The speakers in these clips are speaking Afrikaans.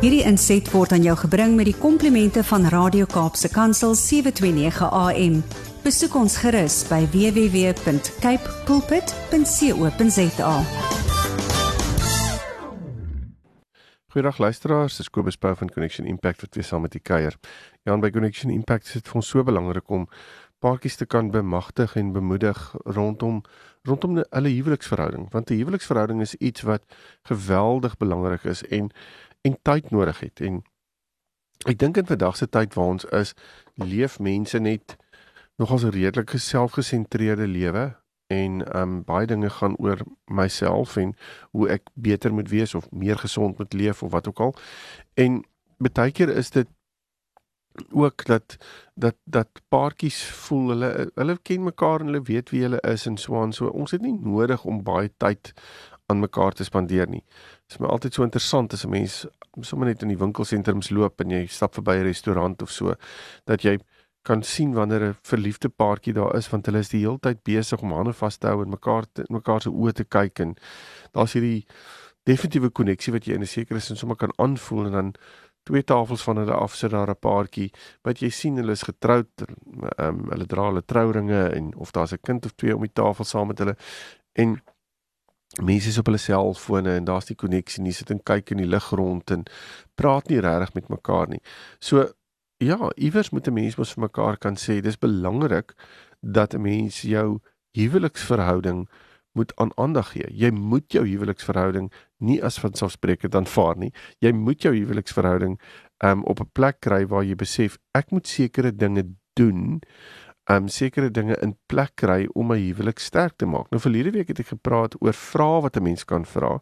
Hierdie inset word aan jou gebring met die komplimente van Radio Kaapse Kansel 729 AM. Besoek ons gerus by www.cape pulpit.co.za. Goeiedag luisteraars, dis Kobus Pau van Connection Impact wat weer saam met u kuier. Ja, by Connection Impact is dit vir ons so belangrik om paartjies te kan bemagtig en bemoedig rondom rondom hulle huweliksverhouding, want 'n huweliksverhouding is iets wat geweldig belangrik is en en tyd nodig het en ek dink in vandag se tyd waar ons is, leef mense net nogals 'n redelike selfgesentreerde lewe en um baie dinge gaan oor myself en hoe ek beter moet wees of meer gesond moet leef of wat ook al. En baie keer is dit ook dat dat dat paartjies voel hulle hulle ken mekaar en hulle weet wie hulle is en so aan so ons het nie nodig om baie tyd aan mekaar te spandeer nie. Dit is my altyd so interessant as 'n mens sommer net in die winkelsentrums loop en jy stap verby 'n restaurant of so dat jy kan sien wanneer 'n verliefde paartjie daar is want hulle is die hele tyd besig om hande vas te hou en mekaar te, mekaar se oë te kyk en daar's hierdie definitiewe koneksie wat jy in 'n sekere sin sommer kan aanvoel en dan twee tafels van hulle af sit daar 'n paartjie wat jy sien hulle is getroud ehm um, hulle dra hulle trouringe en of daar's 'n kind of twee om die tafel saam met hulle en mense is op hulle selfone en daar's die koneksie nie sit en kyk in die lig rond en praat nie regtig met mekaar nie. So ja, iewers moet 'n mens mos vir mekaar kan sê dis belangrik dat 'n mens jou huweliksverhouding moet aan aandag gee. Jy moet jou huweliksverhouding nie as vanselfsprekend aanvaar nie. Jy moet jou huweliksverhouding um op 'n plek kry waar jy besef ek moet sekere dinge doen, um sekere dinge in plek kry om my huwelik sterk te maak. Nou verlede week het ek gepraat oor vrae wat 'n mens kan vra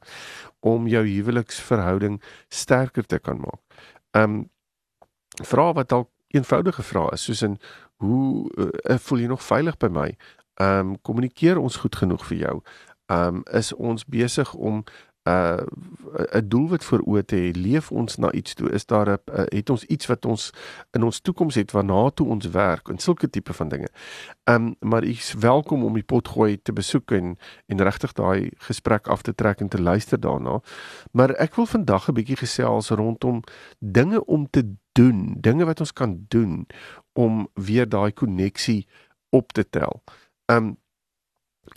om jou huweliksverhouding sterker te kan maak. Um vrae wat dalk eenvoudige vrae is soos in hoe uh, voel jy nog veilig by my? Um, kommunikeer ons goed genoeg vir jou? Um, is ons besig om uh, 'n doelwit voor oë te hê? Leef ons na iets toe? Is daar 'n uh, het ons iets wat ons in ons toekoms het waarna toe ons werk en sulke tipe van dinge. Ehm um, maar u is welkom om die potgooi te besoek en en regtig daai gesprek af te trek en te luister daarna. Maar ek wil vandag 'n bietjie gesels rondom dinge om te doen, dinge wat ons kan doen om weer daai koneksie op te tel um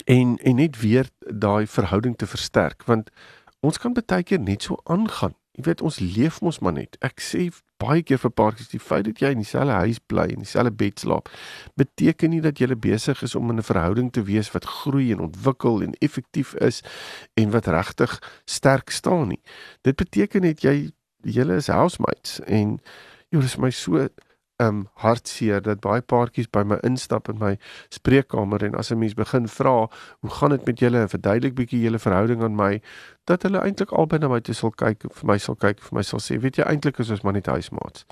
en en net weer daai verhouding te versterk want ons kan baie keer net so aangaan. Jy weet ons leef mos maar net. Ek sê baie keer vir paartjies die feit dat jy in dieselfde huis bly en dieselfde bed slaap beteken nie dat jy besig is om in 'n verhouding te wees wat groei en ontwikkel en effektief is en wat regtig sterk staan nie. Dit beteken net jy julle is housemates en jy is my so um hartseer dat baie paartjies by my instap in my spreekkamer en as 'n mens begin vra, "Hoe gaan dit met julle?" verduidelik bietjie julle verhouding aan my, dat hulle eintlik albei na my toe sal kyk, vir my sal kyk, vir my sal sê, "Weet jy eintlik is ons maar net huismaats."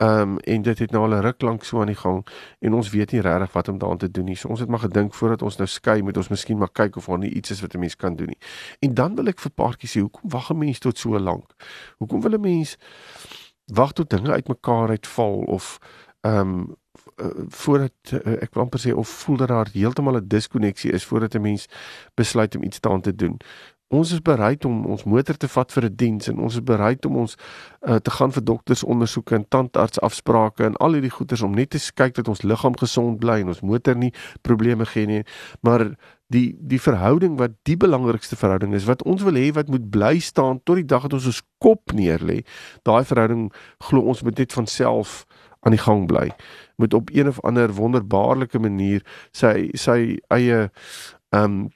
Um en dit het nou al 'n ruk lank so aan die gang en ons weet nie regtig wat om daaraan te doen nie. So ons het maar gedink voordat ons nou skei, moet ons miskien maar kyk of daar nie iets is wat 'n mens kan doen nie. En dan wil ek vir paartjies sê, "Hoekom wag 'n mens tot so lank? Hoekom wil 'n mens wag tot dinge uitmekaar uitval of ehm um, voordat uh, ek wil amper sê of voel dat daar heeltemal 'n diskonneksie is voordat 'n mens besluit om iets daaraan te doen. Ons is bereid om ons motor te vat vir 'n diens en ons is bereid om ons uh, te gaan vir doktersondersoeke en tandartsafsprake en al hierdie goeders om net te kyk dat ons liggaam gesond bly en ons motor nie probleme gee nie. Maar die die verhouding wat die belangrikste verhouding is wat ons wil hê wat moet bly staan tot die dag dat ons ons kop neer lê. Daai verhouding glo ons moet net van self aan die gang bly. Moet op een of ander wonderbaarlike manier sy sy eie ehm um,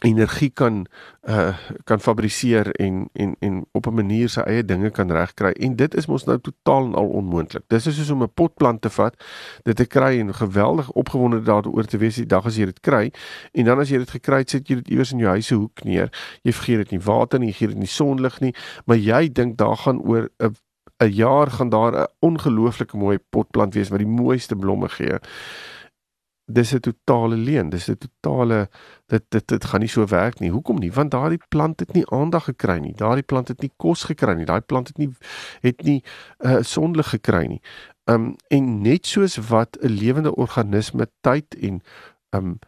energie kan uh kan fabriseer en en en op 'n manier sy eie dinge kan regkry en dit is mos nou totaal en al onmoontlik. Dis is soos om 'n potplant te vat, dit te kry en geweldig opgewonde daaroor te wees die dag as jy dit kry en dan as jy dit gekry het, sit jy dit iewers in jou huis se hoek neer. Jy vergeet dit nie water nie, jy gee dit nie sonlig nie, maar jy dink daar gaan oor 'n 'n jaar gaan daar 'n ongelooflike mooi potplant wees wat die mooiste blomme gee dis 'n totale leuen. Dis 'n totale dit dit dit gaan nie so werk nie. Hoekom nie? Want daardie plant het nie aandag gekry nie. Daardie plant het nie kos gekry nie. Daai plant het nie het nie uh sonlig gekry nie. Um en net soos wat 'n lewende organisme tyd en um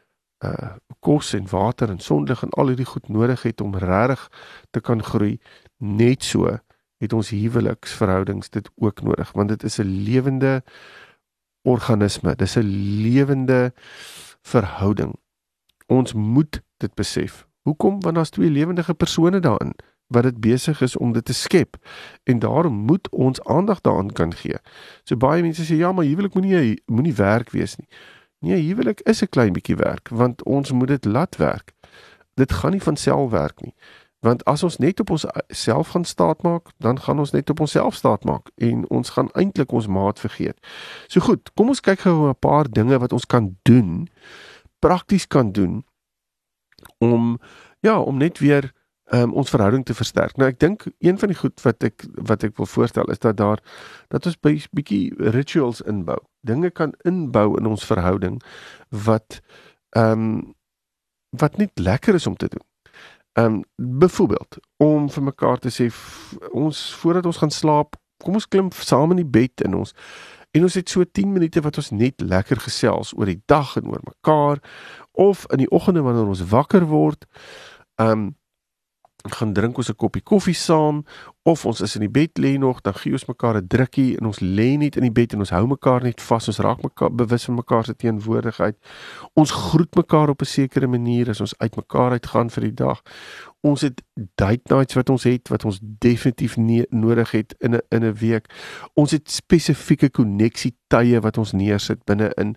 uh kos en water en sonlig en al hierdie goed nodig het om regtig te kan groei, net so het ons huweliksverhoudings dit ook nodig want dit is 'n lewende organisme. Dis 'n lewende verhouding. Ons moet dit besef. Hoekom? Want daar's twee lewendige persone daarin wat dit besig is om dit te skep. En daarom moet ons aandag daaraan kan gee. So baie mense sê ja, maar huwelik moenie moenie werk wees nie. Nee, huwelik is 'n klein bietjie werk want ons moet dit laat werk. Dit gaan nie van self werk nie. Want as ons net op ons self gaan staat maak, dan gaan ons net op onsself staat maak en ons gaan eintlik ons maat vergeet. So goed, kom ons kyk gou 'n paar dinge wat ons kan doen, prakties kan doen om ja, om net weer um, ons verhouding te versterk. Nou ek dink een van die goed wat ek wat ek wil voorstel is dat daar dat ons 'n bietjie rituals inbou. Dinge kan inbou in ons verhouding wat ehm um, wat net lekker is om te doen. Ehm um, byvoorbeeld om vir mekaar te sê ons voordat ons gaan slaap, kom ons klim saam in die bed in ons en ons het so 10 minute wat ons net lekker gesels oor die dag en oor mekaar of in die oggende wanneer ons wakker word. Ehm um, gaan drink ons 'n koppie koffie saam of ons is in die bed lê nog dan gee ons mekaar 'n drukkie en ons lê net in die bed en ons hou mekaar net vas ons raak mekaar bewus van mekaar se teenwoordigheid. Ons groet mekaar op 'n sekere manier as ons uit mekaar uitgaan vir die dag. Ons het date nights wat ons het wat ons definitief nodig het in 'n in 'n week. Ons het spesifieke koneksie tye wat ons neersit binne in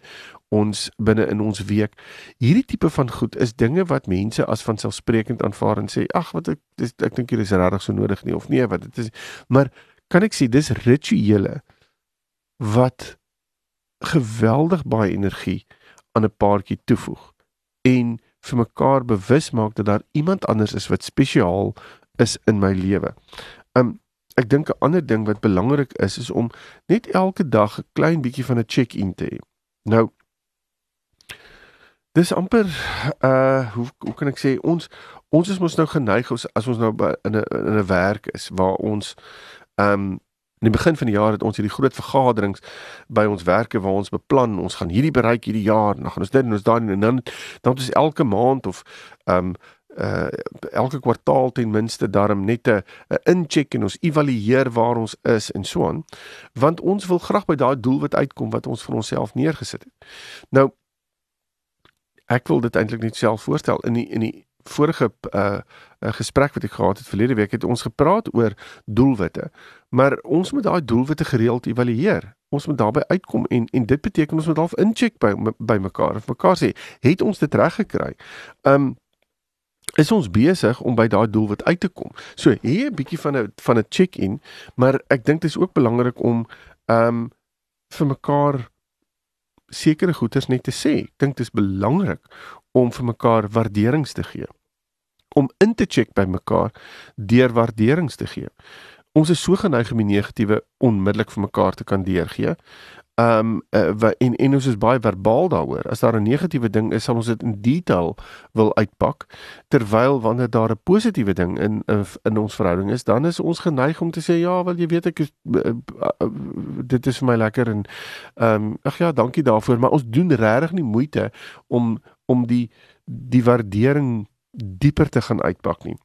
ons binne in ons week. Hierdie tipe van goed is dinge wat mense as vanselfsprekend aanvaar en sê ag wat ek dis, ek dink hier is regtig so nodig nie of nee wat dit is. Maar kan ek sê dis rituele wat geweldig baie energie aan 'n paartjie toevoeg en vir mekaar bewus maak dat daar iemand anders is wat spesiaal is in my lewe. Um ek dink 'n ander ding wat belangrik is is om net elke dag 'n klein bietjie van 'n check-in te hê. Nou Dis amper uh hoe hoe kan ek sê ons ons is mos nou geneig as, as ons nou in 'n in 'n werk is waar ons um in die begin van die jaar het ons hierdie groot vergaderings by ons werke waar ons beplan ons gaan hierdie bereik hierdie jaar dan gaan ons dit en ons daai en dan dan is elke maand of um uh elke kwartaal ten minste daarom net 'n incheck en ons evalueer waar ons is en so aan want ons wil graag by daai doel wat uitkom wat ons vir onsself neergesit het. Nou ek wil dit eintlik net self voorstel in die in die vorige uh, uh gesprek wat ek gehad het verlede week het ons gepraat oor doelwitte. Maar ons moet daai doelwitte gereeld evalueer. Ons moet daarby uitkom en en dit beteken ons moet half incheck by by mekaar of mekaar sê, het ons dit reg gekry? Um is ons besig om by daai doelwit uit te kom. So hier 'n bietjie van 'n van 'n check-in, maar ek dink dit is ook belangrik om um vir mekaar sekere goeders net te sê. Ek dink dit is belangrik om vir mekaar waarderings te gee. Om in te check by mekaar deur waarderings te gee. Ons is so geneig om die negatiewe onmiddellik vir mekaar te kan deurgee. Um uh, en en ons is baie verbaal daaroor. As daar 'n negatiewe ding is, sal ons dit in detail wil uitpak. Terwyl wanneer daar 'n positiewe ding in in ons verhouding is, dan is ons geneig om te sê ja, wel jy weet ek is uh, uh, dit is vir my lekker en um ag ja, dankie daarvoor, maar ons doen regtig nie moeite om om die die waardering dieper te gaan uitpak nie.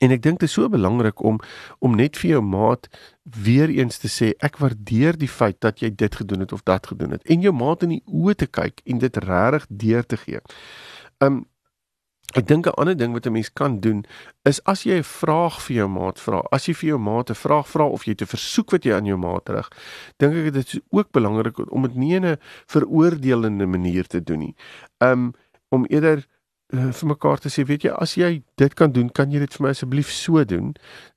En ek dink dit is so belangrik om om net vir jou maat weer eens te sê ek waardeer die feit dat jy dit gedoen het of dat gedoen het en jou maat in die oë te kyk en dit regtig deur te gee. Um ek dink 'n ander ding wat 'n mens kan doen is as jy 'n vraag vir jou maat vra, as jy vir jou maat 'n vraag vra of jy 'n versoek wat jy aan jou maat rig, dink ek dit is ook belangrik om dit nie in 'n veroordelende manier te doen nie. Um om eerder uh, vir mekaar te sê, weet jy, as jy dit kan doen, kan jy dit vir my asseblief so doen.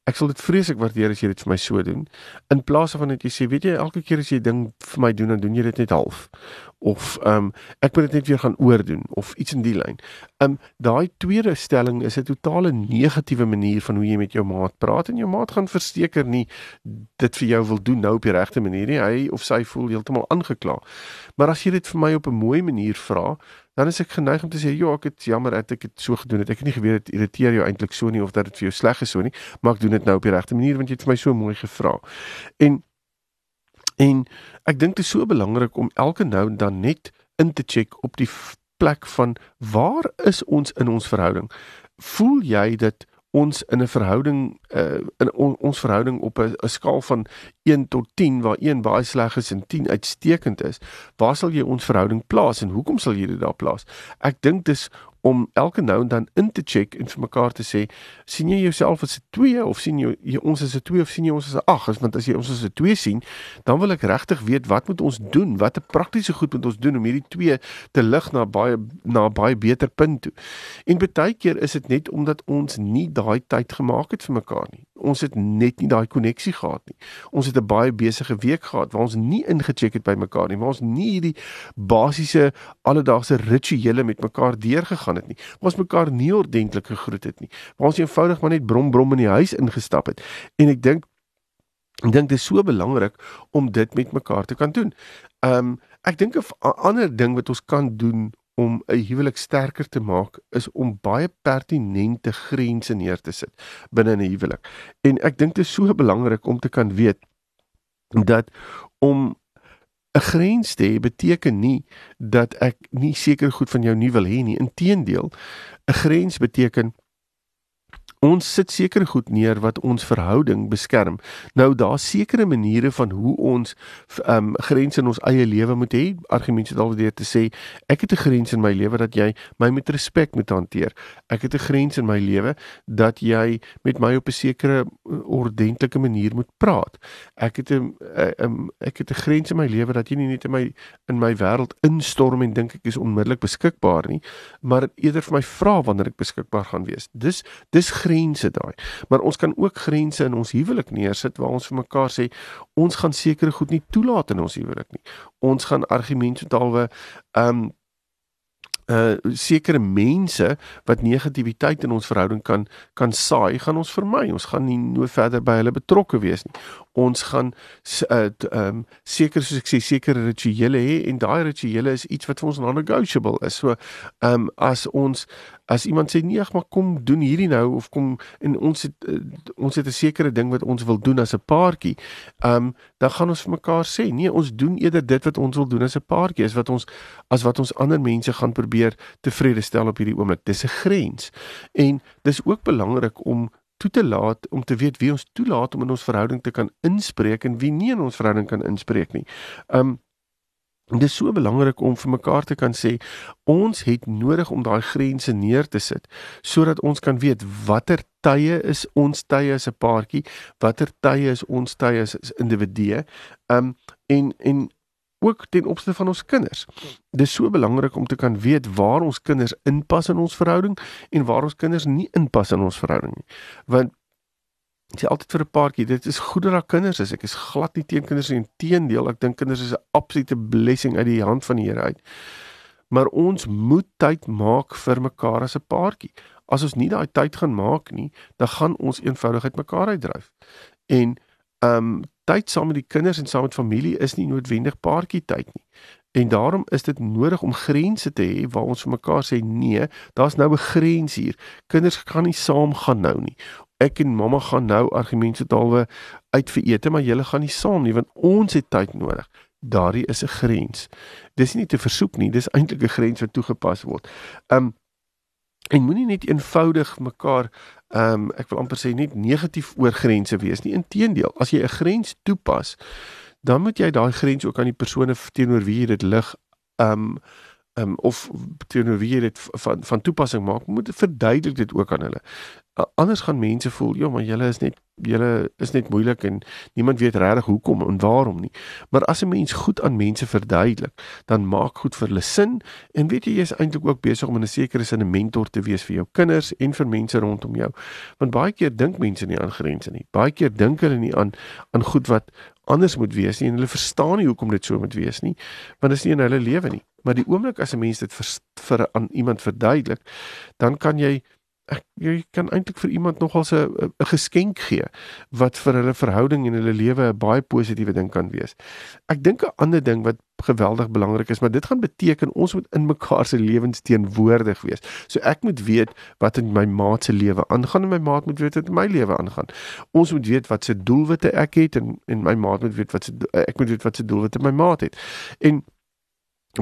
Ek sal dit vreeslik waardeer as jy dit vir my so doen. In plaas van net jy sê, weet jy, elke keer as jy ding vir my doen, dan doen jy dit net half. Of ehm um, ek moet dit net weer gaan oordoen of iets in die lyn. Ehm um, daai tweede stelling is 'n totale negatiewe manier van hoe jy met jou maat praat en jou maat gaan verseker nie dit vir jou wil doen nou op die regte manier nie. Hy of sy voel heeltemal aangekla. Maar as jy dit vir my op 'n mooi manier vra, dan is ek geneig om te sê ja, ek het jammer dat ek dit so gedoen het. Ek het nie geweet dit irriteer jou eintlik so nie of dat dit vir jou sleg is so nie, maar ek doen dit nou op die regte manier want jy het vir my so mooi gevra. En en ek dink dit is so belangrik om elke nou dan net in te check op die plek van waar is ons in ons verhouding? Voel jy dat ons in 'n verhouding uh, in on, ons verhouding op 'n skaal van 1 tot 10 waar 1 baie sleg is en 10 uitstekend is, waar sal jy ons verhouding plaas en hoekom sal jy dit daar plaas? Ek dink dis om elke nou en dan in te check en vir mekaar te sê, sien jy jouself as 'n 2 of sien jy, ons as 'n 2 of sien jy ons as 'n 8? Want as jy ons as 'n 2 sien, dan wil ek regtig weet wat moet ons doen? Watter praktiese goed moet ons doen om hierdie 2 te lig na baie na baie beter punt toe? En baie keer is dit net omdat ons nie daai tyd gemaak het vir mekaar nie ons het net nie daai koneksie gehad nie. Ons het 'n baie besige week gehad waar ons nie ingecheck het by mekaar nie, waar ons nie hierdie basiese alledaagse rituele met mekaar deurgegaan het nie. Waar ons mekaar nie ordentlik gegroet het nie. Waar ons eenvoudig maar net brom brom in die huis ingestap het. En ek dink ek dink dit is so belangrik om dit met mekaar te kan doen. Ehm um, ek dink 'n ander ding wat ons kan doen om 'n huwelik sterker te maak is om baie pertinente grense neer te sit binne 'n huwelik. En ek dink dit is so belangrik om te kan weet dat om 'n grens te hê beteken nie dat ek nie seker goed van jou nie wil hê nie. Inteendeel, 'n grens beteken Ons sit sekere goed neer wat ons verhouding beskerm. Nou daar's sekere maniere van hoe ons um, grense in ons eie lewe moet hê. Argumente het alweer te sê, ek het 'n grens in my lewe dat jy my met respek moet hanteer. Ek het 'n grens in my lewe dat jy met my op 'n sekere eh, ordentlike manier moet praat. Ek het 'n um, ek het 'n grens in my lewe dat jy nie net in my in my wêreld instorm en dink ek is onmiddellik beskikbaar nie, maar eerder vir my vra wanneer ek beskikbaar gaan wees. Dis dis grense daai. Maar ons kan ook grense in ons huwelik neersit waar ons vir mekaar sê ons gaan sekere goed nie toelaat in ons huwelik nie. Ons gaan argumente talwe ehm um, uh sekere mense wat negativiteit in ons verhouding kan kan saai, gaan ons vermy. Ons gaan nie nou verder by hulle betrokke wees nie. Ons gaan uh ehm um, seker soos ek sê sekere rituele hê en daai rituele is iets wat vir ons non-negotiable is. So ehm um, as ons as iemand sê nee, maar kom doen hierdie nou of kom en ons het uh, ons het 'n sekere ding wat ons wil doen as 'n paartjie. Ehm um, dan gaan ons vir mekaar sê, nee, ons doen eerder dit wat ons wil doen as 'n paartjie, is wat ons as wat ons ander mense gaan probeer tevrede stel op hierdie oomblik. Dis 'n grens. En dis ook belangrik om toe te laat om te weet wie ons toelaat om in ons verhouding te kan inspreek en wie nie in ons verhouding kan inspreek nie. Um, dit is so belangrik om vir mekaar te kan sê ons het nodig om daai grense neer te sit sodat ons kan weet watter tye is ons tye as 'n paartjie, watter tye is ons tye as individue. Um en en ook ten opsigte van ons kinders. Dit is so belangrik om te kan weet waar ons kinders inpas in ons verhouding en waar ons kinders nie inpas in ons verhouding nie. Want sê altyd vir 'n paartjie, dit is goed dat daar kinders is. Ek is glad nie teen kinders nie, inteendeel, ek dink kinders is 'n absolute blessing uit die hand van die Here uit. Maar ons moet tyd maak vir mekaar as 'n paartjie. As ons nie daai tyd gaan maak nie, dan gaan ons eenvoudigheid mekaar uitdryf. En ehm um, tyd saam met die kinders en saam met familie is nie noodwendig paartjie tyd nie. En daarom is dit nodig om grense te hê waar ons vir mekaar sê nee, daar's nou 'n grens hier. Kinders kan nie saam gaan nou nie ek en mamma gaan nou argumente talwe uit vir ete, maar julle gaan nie saam nie want ons het tyd nodig. Daardie is 'n grens. Dis nie te versoek nie, dis eintlik 'n grens wat toegepas word. Um en moenie net eenvoudig mekaar um ek wil amper sê net negatief oor grense wees nie. Inteendeel, as jy 'n grens toepas, dan moet jy daai grens ook aan die persone teenoor wie jy dit lig um um of teenoor wie jy dit van van toepassing maak, moet verduidelik dit ook aan hulle anders gaan mense voel, ja, maar julle is net julle is net moeilik en niemand weet regtig hoekom en waarom nie. Maar as 'n mens goed aan mense verduidelik, dan maak goed vir hulle sin en weet jy jy is eintlik ook besig om in 'n sekere sin 'n mentor te wees vir jou kinders en vir mense rondom jou. Want baie keer dink mense nie aan grense nie. Baie keer dink hulle nie aan aan goed wat anders moet wees nie en hulle verstaan nie hoekom dit so moet wees nie, want dit is nie in hulle lewe nie. Maar die oomblik as 'n mens dit vir, vir aan iemand verduidelik, dan kan jy ek jy kan eintlik vir iemand nogals 'n 'n geskenk gee wat vir hulle verhouding en hulle lewe 'n baie positiewe ding kan wees. Ek dink 'n ander ding wat geweldig belangrik is, maar dit gaan beteken ons moet in mekaar se lewens teenwoordig wees. So ek moet weet wat in my maat se lewe aangaan en my maat moet weet wat in my lewe aangaan. Ons moet weet wat se doelwitte ek het en en my maat moet weet wat se ek moet weet wat se doelwitte my maat het. En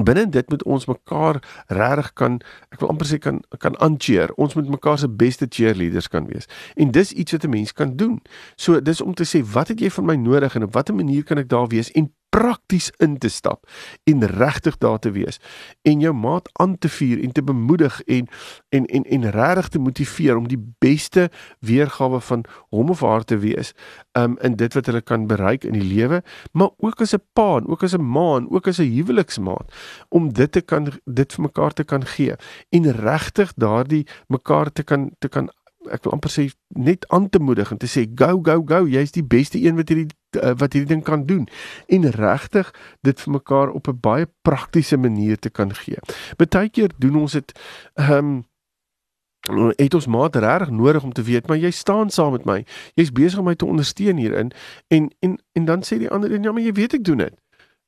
binne dit moet ons mekaar regtig kan ek wil amper sê kan kan aancheer. Ons moet mekaar se beste cheerleaders kan wees. En dis iets wat 'n mens kan doen. So dis om te sê wat het jy van my nodig en op watter manier kan ek daar wees en prakties in te stap en regtig daar te wees en jou maat aan te vuur en te bemoedig en en en en regtig te motiveer om die beste weergawe van hom of haar te wees um in dit wat hulle kan bereik in die lewe maar ook as 'n pa en ook as 'n ma en ook as 'n huweliksmaat om dit te kan dit vir mekaar te kan gee en regtig daardie mekaar te kan te kan ek wil amper sê net aan te moedig en te sê go go go jy's die beste een wat hierdie uh, wat hierdie ding kan doen en regtig dit vir mekaar op 'n baie praktiese manier te kan gee. Partykeer doen ons dit ehm um, het ons maat regtig nodig om te weet maar jy staan saam met my. Jy's besig om my te ondersteun hierin en en en dan sê die ander een ja maar jy weet ek doen dit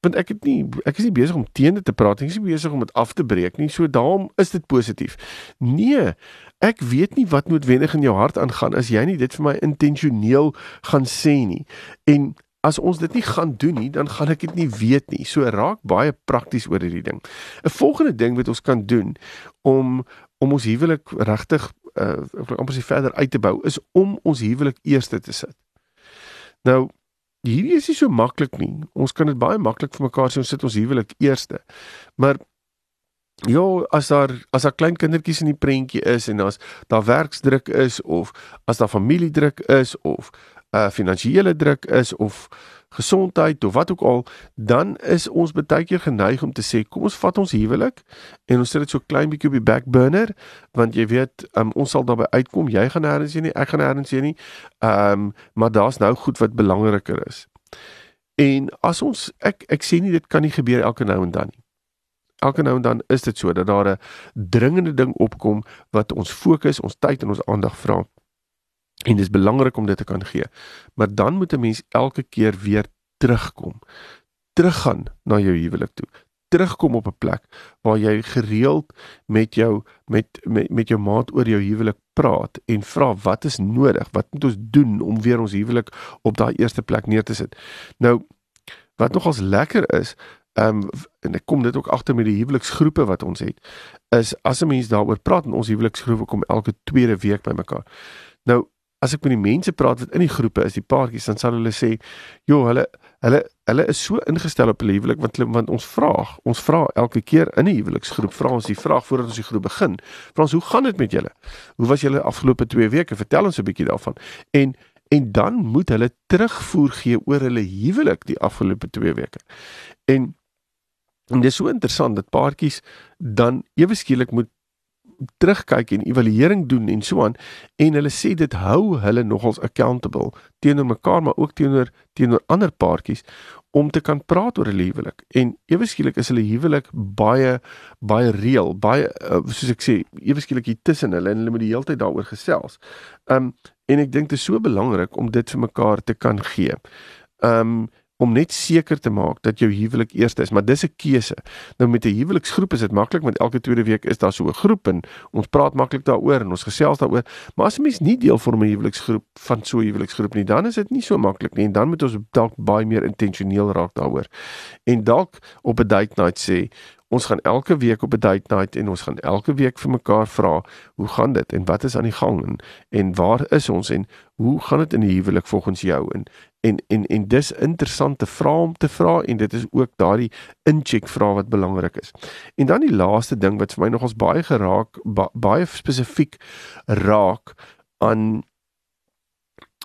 want ek het nie ek is nie besig om teen dit te praat ek is nie besig om dit af te breek nie. So daarom is dit positief. Nee, ek weet nie wat noodwendig in jou hart aangaan as jy nie dit vir my intentioneel gaan sê nie. En as ons dit nie gaan doen nie, dan gaan ek dit nie weet nie. So raak baie prakties oor hierdie ding. 'n Volgende ding wat ons kan doen om om ons huwelik regtig uh ek wil amper sê verder uit te bou is om ons huwelik eerste te sit. Nou hierdie is nie so maklik nie. Ons kan dit baie maklik vir mekaar sê ons sit ons huwelik eerste. Maar ja, as daar as daar klein kindertjies in die prentjie is en as daar werksdruk is of as daar familiedruk is of uh finansiële druk is of gesondheid of wat ook al, dan is ons baie keer geneig om te sê kom ons vat ons huwelik en ons sit dit so klein bietjie op die back burner want jy weet um, ons sal daarby uitkom, jy gaan nêrens heen nie, ek gaan nêrens heen nie. Ehm um, maar daar's nou goed wat belangriker is. En as ons ek ek sê nie dit kan nie gebeur elke nou en dan nie. Elke nou en dan is dit so dat daar 'n dringende ding opkom wat ons fokus, ons tyd en ons aandag vra. En dis belangrik om dit te kan gee. Maar dan moet 'n mens elke keer weer terugkom. Teruggaan na jou huwelik toe. Terugkom op 'n plek waar jy gereeld met jou met met met jou maat oor jou huwelik praat en vra wat is nodig? Wat moet ons doen om weer ons huwelik op daai eerste plek neer te sit? Nou wat nogals lekker is, ehm um, en ek kom dit ook agter met die huweliksgroepe wat ons het, is as 'n mens daaroor praat en ons huweliksgroepe kom elke tweede week bymekaar. Nou as ek met die mense praat wat in die groepe is, die paartjies, dan sal hulle sê, "Jo, hulle hulle hulle is so ingestel op 'n huwelik want want ons vra, ons vra elke keer in 'n huweliksgroep, vra ons die vraag voordat ons die groep begin. Vra ons, "Hoe gaan dit met julle? Hoe was julle afgelope 2 weke? Vertel ons 'n bietjie daarvan." En en dan moet hulle terugvoer gee oor hulle huwelik die afgelope 2 weke. En en dit is so interessant dat paartjies dan ewe skielik moet terugkyk en evaluering doen en so aan en hulle sê dit hou hulle nogals accountable teenoor mekaar maar ook teenoor teenoor ander paartjies om te kan praat oor 'n huwelik en ewe skielik is hulle huwelik baie baie reël baie uh, soos ek sê ewe skielik hier tussen hulle en hulle moet die hele tyd daaroor gesels. Um en ek dink dit is so belangrik om dit vir mekaar te kan gee. Um om net seker te maak dat jou huwelik eerste is, maar dis 'n keuse. Nou met 'n huweliksgroep is dit maklik want elke tweede week is daar so 'n groep en ons praat maklik daaroor en ons gesels daaroor. Maar as 'n mens nie deel vorm 'n huweliksgroep van so 'n huweliksgroep nie, dan is dit nie so maklik nie en dan moet ons dalk baie meer intentioneel raak daaroor. En dalk op 'n date night sê Ons gaan elke week op 'n date night en ons gaan elke week vir mekaar vra, hoe gaan dit en wat is aan die gang en, en waar is ons en hoe gaan dit in die huwelik volgens jou en en en en dis interessante vrae om te vra en dit is ook daardie incheck vrae wat belangrik is. En dan die laaste ding wat vir my nogals baie geraak ba, baie spesifiek raak aan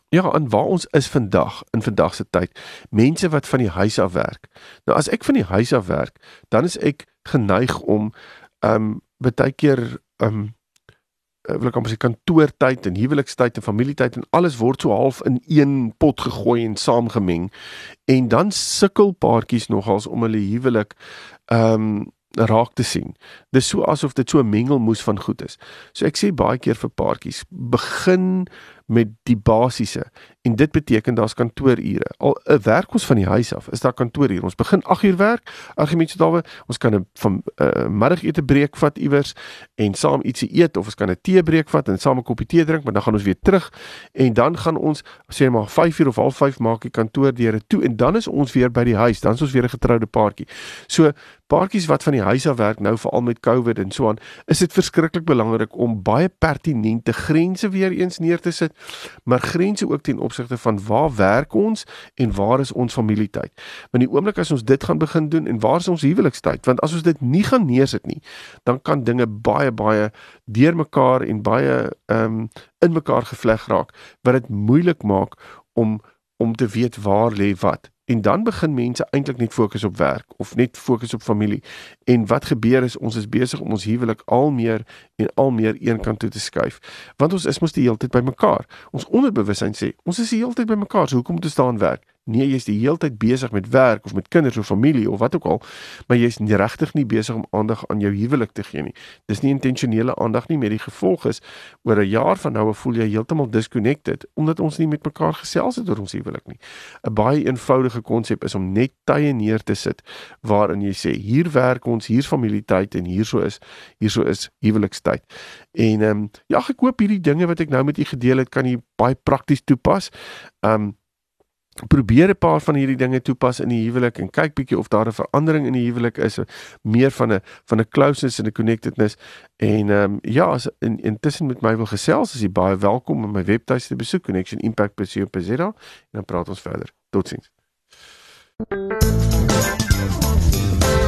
ja, aan waar ons is vandag in vandag se tyd. Mense wat van die huis af werk. Nou as ek van die huis af werk, dan is ek geneig om ehm um, baie keer ehm um, wil ek amper sê kantoortyd en huwelikstyd en familietyd en alles word so half in een pot gegooi en saamgemeng. En dan sukkel paartjies nogals om hulle huwelik ehm um, raak te sien. Dis so asof dit so 'n mengelmoes van goed is. So ek sê baie keer vir paartjies, begin met die basiese en dit beteken daar's kantoorure. Al 'n werk ons van die huis af, is daar kantoorure. Ons begin 8uur werk, argumente dawe, ons kan 'n van 'n uh, middagete breek vat iewers en saam ietsie eet of ons kan 'n tee breek vat en saam 'n koppie tee drink, maar dan gaan ons weer terug en dan gaan ons sê maar 5uur of 05:30 maak die kantoor deure toe en dan is ons weer by die huis, dan is ons weer 'n getroude paartjie. So paartjies wat van die huis af werk nou veral met COVID en so aan, is dit verskriklik belangrik om baie pertinente grense weer eens neer te sit, maar grense ook ten opsigte van waar werk ons en waar is ons familietyd. Want die oomblik as ons dit gaan begin doen en waar is ons huwelikstyd? Want as ons dit nie gaan neersit nie, dan kan dinge baie baie deurmekaar en baie ehm um, in mekaar gevleg raak wat dit moeilik maak om om te weet waar lê wat. En dan begin mense eintlik net fokus op werk of net fokus op familie. En wat gebeur is ons is besig om ons huwelik al meer en al meer eenkant toe te skuif. Want ons is mos die hele tyd by mekaar. Ons onderbewussyn sê, ons is die hele tyd by mekaar, so hoekom moet ons staan werk? Nee, jy's die hele tyd besig met werk of met kinders of familie of wat ook al, maar jy's nie regtig nie besig om aandag aan jou huwelik te gee nie. Dis nie intentionele aandag nie, met die gevolg is oor 'n jaar van nou af voel jy heeltemal disconnected omdat ons nie met mekaar gesels het oor ons huwelik nie. 'n Baie eenvoudige konsep is om net tye neer te sit waarin jy sê hier werk ons, hier's familietyd en hierso is hierso is huwelikstyd. En ehm um, ja, ek hoop hierdie dinge wat ek nou met u gedeel het kan jy baie prakties toepas. Ehm um, probeer 'n paar van hierdie dinge toepas in die huwelik en kyk bietjie of daar 'n verandering in die huwelik is, meer van 'n van 'n closeness en 'n connectedness. En ehm um, ja, as in intussen met my wil gesels, is jy baie welkom om my webtuiste te besoek connectionimpact.co.za en dan praat ons verder. Totsiens.